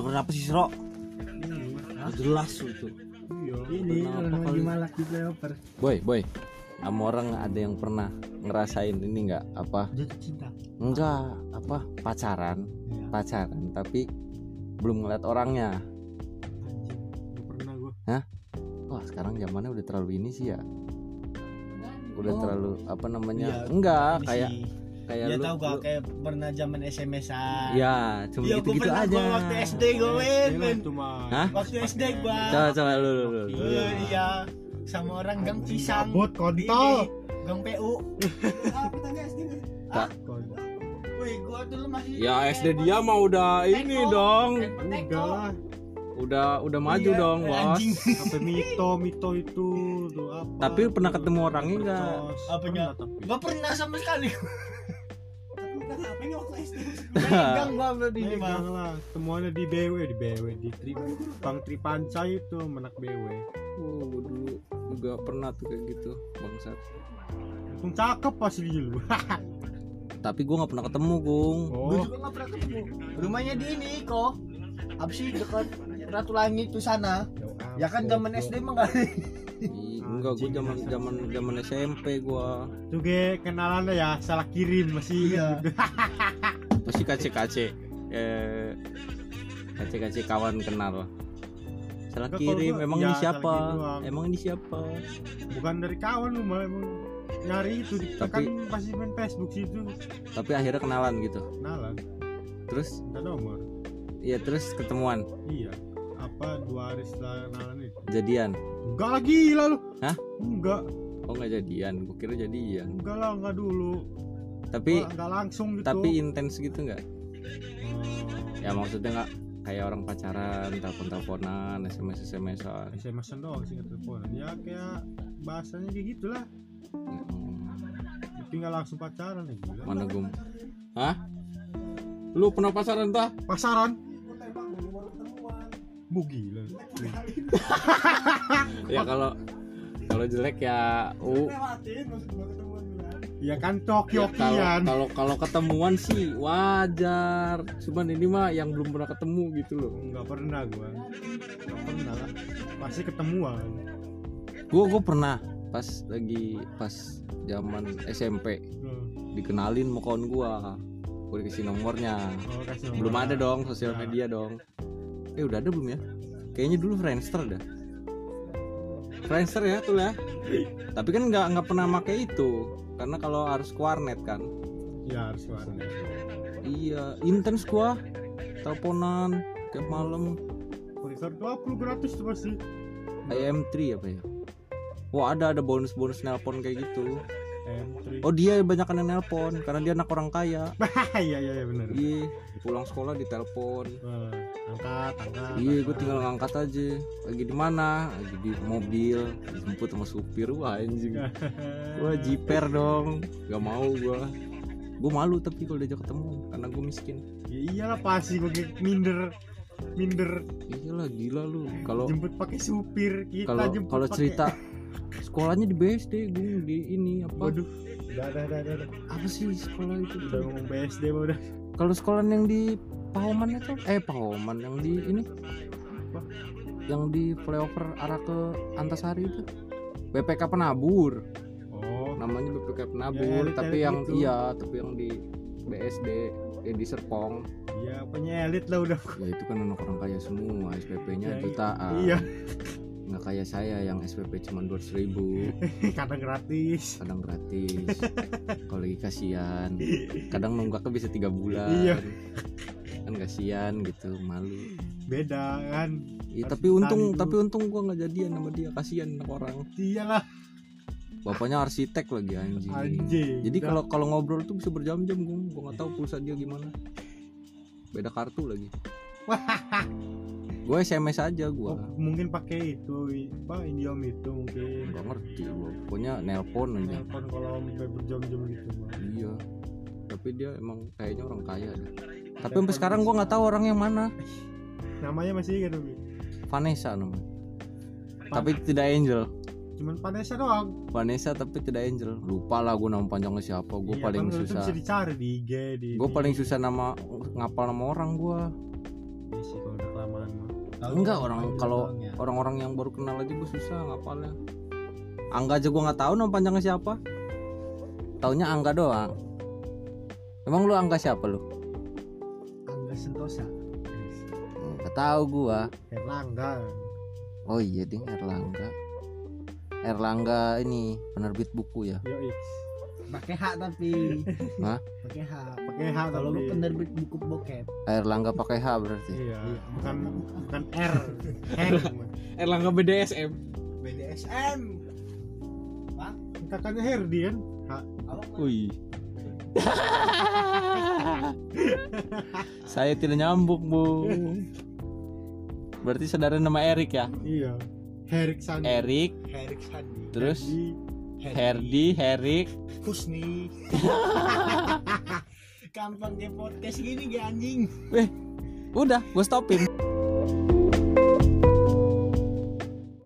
denger apa sih Sro? jelas itu. Iya. Ini orang lagi malak di playoper boy boy. Sama orang ada yang pernah ngerasain ini nggak? Apa? Jatuh cinta. Enggak apa? Pacaran. Iya. pacaran tapi belum ngeliat orangnya. Gak pernah gua. Wah sekarang zamannya udah terlalu ini sih ya. Udah Oh. terlalu apa namanya? Iya, enggak kayak sih. Kayak Ya lu, tahu gak lu- kayak pernah zaman SMS-an. ya cuma Iya, gitu gitu pernah aja gua waktu SD gue men, cuma Hah? Waktu SD gua. coba coba lu lu, lu. Iya, iya. Sama orang gang pisang. Gabut, kontol. Gang PU. Tak. Wih, gua dulu masih ya SD dia mah udah ini dong enggak lah udah udah maju Iya, dong bos apa mito mito itu tuh apa Tapi pernah ketemu orangnya nggak? Percos. Apanya? Pernah, tapi Gak pernah sama sekali. Iya. Gang gua. Megang lah semuanya di BW di BW di tri Bang Tripanca itu menak BW oh gua dulu juga pernah tuh kayak gitu bangsat langsung cakep pasti dulu tapi gua nggak pernah ketemu gung Gua oh juga gak pernah ketemu. Rumahnya di ini kok. Apa sih dekat Ratu Langit tuh sana? Ya kan zaman SD mah gak enggak gua Anjing, zaman zaman zaman SMP gua. Tuh ge kenalannya ya salah kirim masih Iya. pasti kace kace eh kace kace kawan kenal. Salah kirim gua- emang ya, ini salah siapa? emang ini siapa? Bukan dari kawan lu malah emang nyari itu di Tapi- kan pasti main Facebook situ tapi akhirnya kenalan gitu. Kenalan. Terus? Ada nomor. Ya terus ketemuan. Iya. Apa dua hari setelah kenalan itu? Jadian enggak lagi gila lu. Hah? enggak. Oh nggak jadian? Gua kira jadian. Enggak lah enggak dulu. Tapi Enggak- enggak langsung gitu. tapi intens gitu nggak? Oh, ya maksudnya nggak kayak orang pacaran telepon teleponan sms smsan SMS doang sih telepon. Ya kayak bahasanya kayak gitulah. Tapi nggak langsung pacaran ya mana gum? Hah? Lu pernah pacaran tah? Pasaran bu gila. Ya kalau kalau jelek ya uh ya kan ya, cok-cokian kalau kalau kalau ketemuan sih wajar. Cuman ini mah yang belum pernah ketemu gitu loh. Nggak pernah gua. Nggak pernah lah. Pasti ketemuan. Gua gua pernah pas lagi pas zaman SMP Hmm. dikenalin sama kawan gua. Gua dikasih nomornya. Oh, kasih nomor. belum ada dong sosial Ya. media dong eh udah ada belum ya? Kayaknya dulu Friendster dah Friendster ya tuh ya? Tapi kan nggak nggak pernah pakai itu. Karena kalau harus ke warnet kan. Ya harus warnet. Iya intens gua. Teleponan tiap malam. Korisor 20 gratis tuh pasti. IM3 apa ya? Wah ada ada bonus-bonus nelpon kayak gitu M3 Oh dia banyak yang nelpon Karena dia anak orang kaya. Iya iya iya bener. Iya pulang sekolah ditelepon. Eh, angkat angkat. Iya gue tinggal ngangkat aja. Lagi di mana? Lagi di mobil Dijemput sama supir. Wah anjing. Wah jiper dong. Gak mau gua. Gue malu tapi kalau diajak ketemu Karena gue miskin. Ya iyalah pasti gue minder minder. Iyalah gila lu. Kalau jemput pakai supir kita kalau jemput kalau cerita sekolahnya di BSD gue di ini apa? Waduh. Udah udah udah udah, apa sih sekolah itu? Udah ngomong BSD udah. Kalau sekolah yang di Pahoman itu eh Pahoman yang di ini? Apa? yang di flyover arah ke Antasari itu. BPK Penabur. Oh. Namanya BPK Penabur Ya, tapi yang gitu. iya tapi yang di BSD eh, di Serpong. Iya punya elit lah udah. Ya itu kan anak orang kaya semua SPP-nya Ya, jutaan. iya nggak kayak saya yang SPP cuma dua ribu. Kadang gratis. Kadang gratis. Kalau lagi kasihan. Kadang nunggaknya bisa tiga bulan. Iya. kan kasihan gitu malu. Beda kan? Harus tapi untung ditahan tapi untung gua nggak jadian sama dia. Kasihan orang. Iyalah. Bapaknya arsitek lagi anjing. Anjing jadi kalau kalau ngobrol tuh bisa berjam-jam gua gua nggak tahu pulsa dia gimana. Beda kartu lagi gue SMS aja Oh, gua mungkin pakai itu apa idiom itu mungkin. Nggak ngerti gua. Pokoknya nelpon aja. Telepon kalau sampai berjam-jam gitu mah iya. Tapi dia emang kayaknya orang kaya dah. tapi sampai sekarang gua nggak tahu orang yang mana. Namanya masih tapi Vanessa namanya. Tapi tidak Angel. Cuman Vanessa doang. Vanessa tapi tidak Angel. Lupa lah gue nama panjangnya siapa. Gue Iya, paling kan susah. bisa dicari di IG di gue paling susah nama ngapal nama orang gue SD sih kalau udah kelamaan Enggak orang kalau orang-orang yang baru kenal aja gue susah ngapalnya. Angga aja gue nggak tahu nama panjangnya siapa. Taunya Angga doang. Emang lu Angga siapa lu? Angga Sentosa Gak tahu gua. Erlangga Oh iya ding Erlangga. Erlangga ini penerbit buku ya. yo pakai hak tapi. Hah? pakai hak pakai H. Kalau lu penerbit buku bokep. Erlangga pakai H berarti. iya bukan bukan R. Heng. Erlangga BDSM. BDSM kakaknya Herdi kan? H. Wih. Saya tidak nyambung, Bu. Berarti saudara nama Erik ya? iya. Herik Sandi. Erik, Herik Sandi. Terus? Herdi, Herdi, Herik, Husni. Gampang kayak podcast gini gak anjing. Udah, gue stopin.